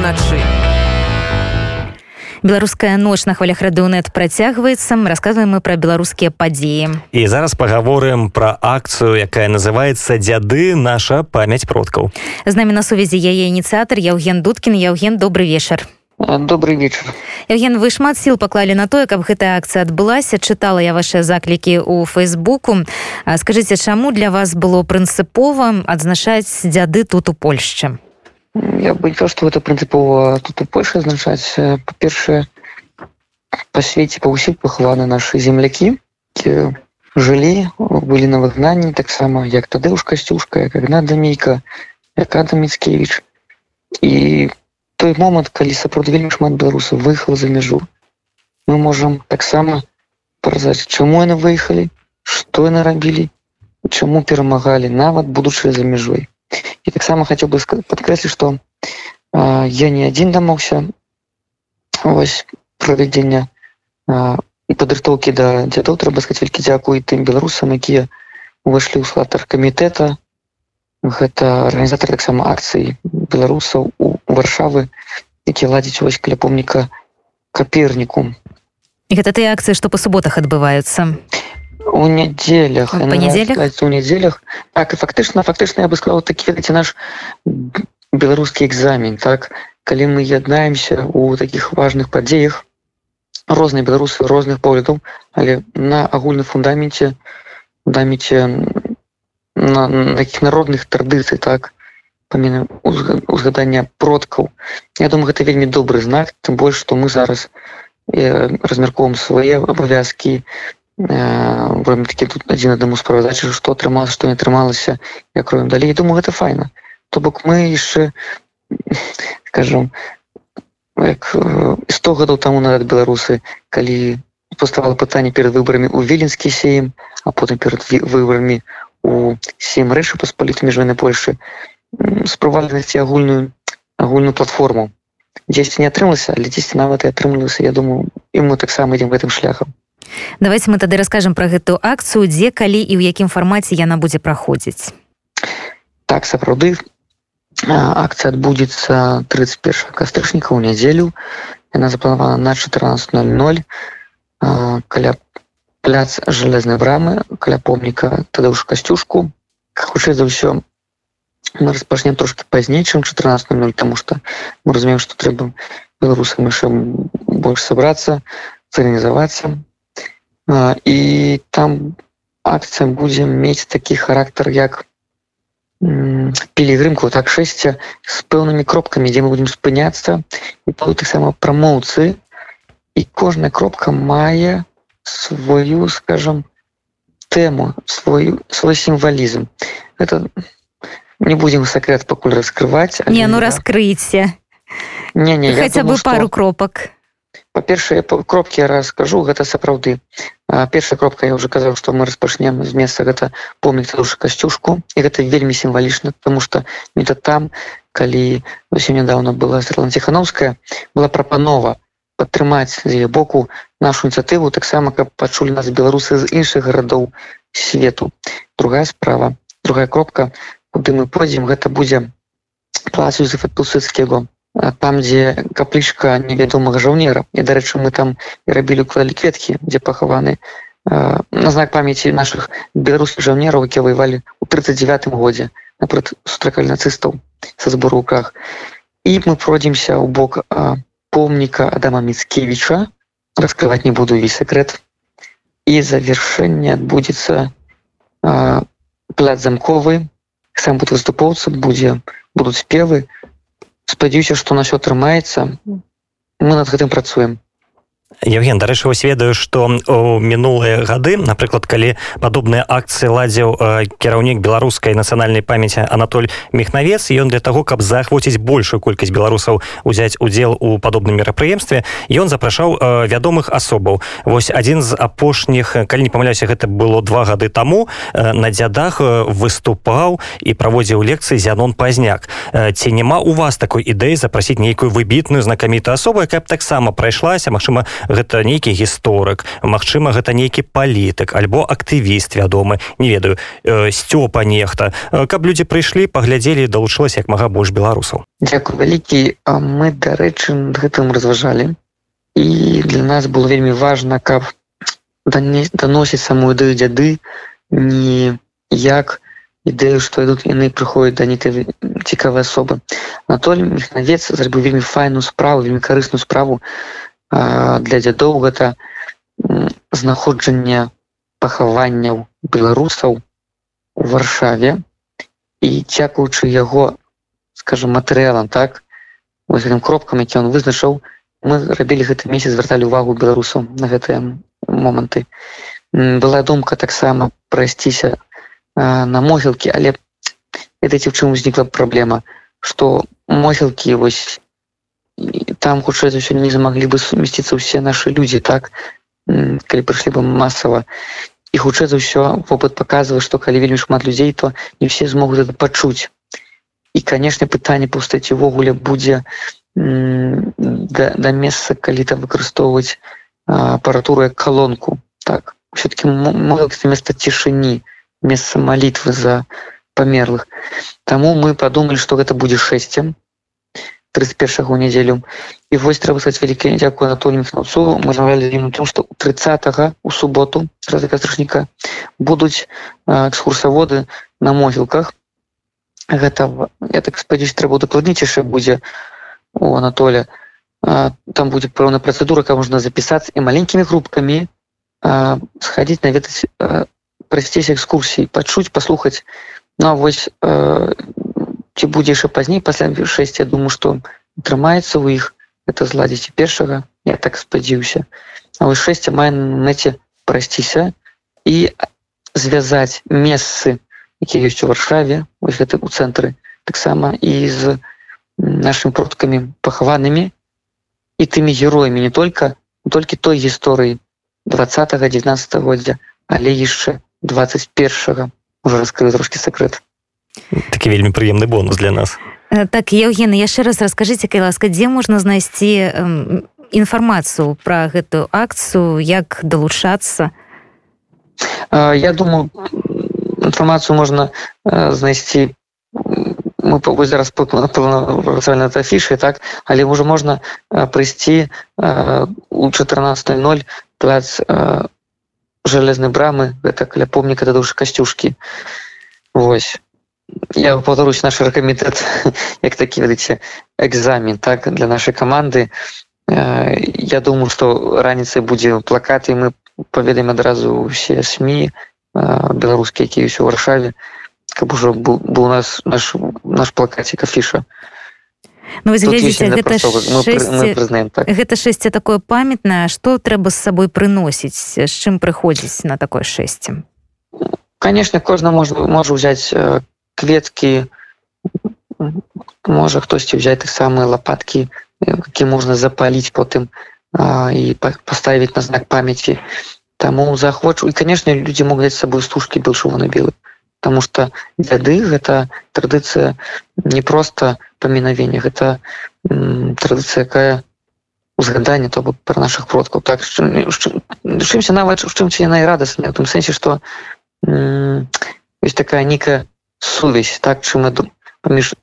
уначы. Беларуская ноч на хвалях радыонет працягваецца. Расказваем мы пра беларускія падзеі. І зараз пагаворым пра акцыю якая называется дзяды наша памяць продкаў з намі на сувязі яе ініцыятар яўген дудкін. Яўген добрый вечар. Добрый вечар. Евген вы шмат сіл паклалі на тое каб гэтая акцыя адбылася. Чытала я ваши заклікі у фейсбуку скажитеце чаму для вас было прынцыпова адзначаць дзяды тут у польшчы я бы сказал, что это прынцыпова тут у польше азначаць па-першае па свеце па ўсім пахаваны нашы землякі жылі былі на выгнанні таксама як тадыуш касцюшка як агна дамейка як адам міцкевич і той момант калі сапраўды вельмі шмат беларусаў выехала за мяжу мы можам таксама паразаць чаму яны выехалі что яны рабілі чаму перамагалі нават будучы за мяжой і таксама хацеў бы падкрэсліць што я не адзін дамаўся вось правядзення і падрыхтоўкі да дзядоў трэба сказаць вялікі дзякуй тым беларусам якія увайшлі ў склад аргкамітэта гэта арганізатор таксама акцыі беларусаў у варшавы які ладзіць вось каля помніка каперніку гэта тыя акцыі што па суботах адбываюцца у нядзелях у нядзелях так і фактычна фактычна я бы сказал такі ведаце наш беларускі экзамен так? Калі мы яднаемся у такіх важных падзеях розныя беларусы розных поглядаў але на агульным фундаменце фундаменце на таких народных традыцый так? Паміна узгадання продкаў Я думаю гэта вельмі добры знак тым больш што мы зараз э, размярковым свае абавязкі э, такі тут адзін аднаму справадачы што атрымалася што не атрымалася як робім далей думаю гэта файна то бок мы яшчэ скажем як 100 э, гадоў таму нават беларусы калі паставала пытанне перад выбарамі у віленскі сеем а потым перад выбарамі у сем рэчы паспаліт міжвайны Польшы спрабавалі знайсці агульную агульную платформу. Дзесьці не атрымалася але дзесьці нават і атрымлівалася Я думаю і мы таксама ідзем гэтым шляхам давайте мы тады раскажам про гэтую акцыю дзе калі і ў якім фармаце яна будзе праходзіць. Так сапраўды акцыя адбудзецца 31 кастрычніка ў нядзелю. Яна запланавана на 14:00 каля пляц жалезнай брамы каля помніка тады ўж касцюшку. Хутчэй за ўсё мы распачнем трошки пазней чым 14:00 тому что мы разумеем что трэба беларусам яшчэ больш сабрацца цывілізавацца і там акцыя будзе мець такі характар як пілігрымку так шэсця з пэўнымі кропкамі дзе мы будемм спыняцца і па таксама прамоўцы і кожная кропка мае сваю скажем тэму свой свой сімвалізм это не будем сакрэт пакуль раскрываць не ну раскрыйце не не хотя бы пару кропак па-першае кропкі раскажу гэта сапраўды. Першая кропка я уже казаў што мы распачнем з месца гэта помнік душа касцюшку. І гэта вельмі сімвалічна потому что это там калі ўсё нядаўна была серланціхановская была прапанова падтрымаць з яе боку нашу ініцыятыву таксама каб пачулі нас беларусы з іншых гарадоў свету. Другая справа другая кропка куды мы пойдзем гэта будзе клас юзефатусыцкего там дзе каплічка невядомага жаўнера і дарэчы мы там і рабілі клалі кветкі дзе пахаваны на знак памяці наших беларускіх жаўнераў якія воевалі у 39 годзе напрот сустракалі нацыстаў са збору руках і мы пройдземся ў бок помніка Адама Міцкевіча раскрываць не буду весь секрет і завяршэнне адбудзецца пляц замковы. Сам будут выступоўцы будзе будуць спевы спадзяюся што на ўсё атрымаецца. Мы над гэтым працуем Евген дарэчы вось ведаю што у мінулыя гады напрыклад калі падобныя акцыі ладзіў кіраўнік беларускай нацыянальнай памяці Анатоль мехнавец ён для таго каб заахвоціць большую колькасць беларусаў узяць удзел у падобным мерапрыемстве ён запрашаў вядомых асобаў. Вось адзін з апошніх калі не памыляюся гэта было два гады таму на дзядах выступаў і праводзіў лекцыі зянон пазняк. Ці няма у вас такой ідэі запрасіць нейкую выбітную знакамітую асобу якая б таксама прайшлася Мачыма гэта нейкі гісторык Мачыма гэта нейкі палітык альбо актывіст вядомы не ведаю э, сцёпа нехта. Каб людзі прыйшлі паглядзелі далучылася як мага больш беларусаў. Дякую вялікі. Мы дарэчы гэтым разважалі. І для нас было вельмі важна каб даносіць самую ідэю дзяды не як ідэю што ідут яны прыходзяць да нейкай цікавай асобы. Анатолій мехнавец зрабіў вельмі файную справу вельмі карысную справу для дзядоў гэта знаходжанне пахаванняў беларусаў у варшаве. І дзякуючы яго скажем матэрыялам так вось гэтым кропкам які он вызначыў мы рабілі гэты месяц звярталі увагу беларусаў на гэтыя моманты. Была думка таксама прайсціся на могілкі але ведаеце у чым узнікла праблема? Что могілкі вось там хутчэй за ўсё не змаглі бы сумесціцца ўсе нашы людзі так? Калі прыйшлі бы масава і хутчэй за ўсё вопыт паказвае што калі вельмі шмат людзей то не все змогуць это пачуць і канешне пытанне пустаці увогуле будзе да, да месца калі там выкарыстоўваць апаратуру як калонку так? Все-таки место цішыні месца молитвы за памерлых Таму мы подумали что гэта будзе шэсцем 31 у нядзелю і вось трэба сказать вялікія дзякую Анатолію Мхнаўцу мы замовлялі ім тым што 30 у суботу страшніка будуць экскурсаводы на могілках гэта я так спадзяюсь трэба дакладніць яшчэ будзе у Анатоля там будзе пэўна працэдура каб можна запісацца і маленькімі групкамі схадзіць наведаць прасціся экскурсій пачуць паслухаць Ну вось ці будзе яшчэ пазней пасля 6 я думаю што атрымаецца ў іх это зладзіць першага я так спадзіўся А вось 6 мае мэце прасціся і звязаць месцы якія ёсць у варшаве вось гэты у цэнтры таксама і з нашими продкамі пахаванымі і тымі героямі не только толькі той гісторыі 20 19 годдзя але яшчэ 21 уже раскрыў трошки сакрэт такі вельмі прыемны бонус для нас. Так Евген яшчэ раз расскажыце кай ласка дзе можна знайсці інфармацыю пра гэтую акцыю як далучацца? Я думаю інфармацыю можна знайсці мы вось зараз працавалі над афішай так? Але ўжо можна прыйсці у 14:00 плац жалезнай брамы гэта каля помніка да душы касцюшкі. Вось я паўтарусь наш рэкамітэт як такі ведаце экзамен так для нашай каманды я думаю што раніцай будзе плакаты мы паведаем адразу ўсе сМ беларускія якія ўсё ў варшаве каб ужо быў, быў у нас наш наш плакацік афіша Ну, глядзіце, гэта, шэсце, так. гэта шэсце такое памятнае што трэба з сабой прыносіць з чым прыходзіць на такое шэсце канешне кожна можа можа ўзяць э, кветкі можа хтосьці ўзяць так самыя лапаткі які можна запаліць потым а, і паставіць на знак памяці таму захвочу і канешне людзі могуць сабой стужкі белшува на белы потому что дзяды гэта традыцыя не просто памінавення гэта традыцыя якая узгадання то бок пра наших продкаў так чымся нават у чым яна і радасная у тым сэнсе что ёсць такая нейкая сувязь так чым паміж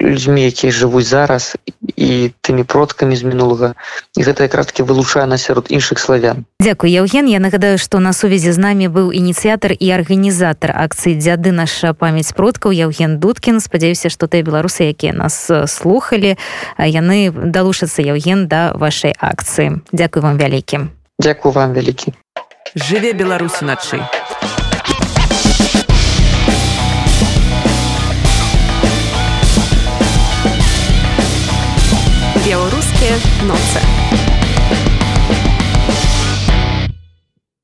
людзьмі якія жывуць зараз і тымі продкамі з мінулага. І гэта якраз таки вылучае на сярод іншых славян. Дякую Евген Я нагадаю што на сувязі з намі быў ініцыятар і арганізатар акцыі дзяды наша памяць продкаў Евген дудкін. Спадзяюся што тыя беларусы якія нас слухали яны далушацца Евген да вашай акцыі. Дякую вам вялікім Дякую вам вялікі. Жыве беларусы начай noce.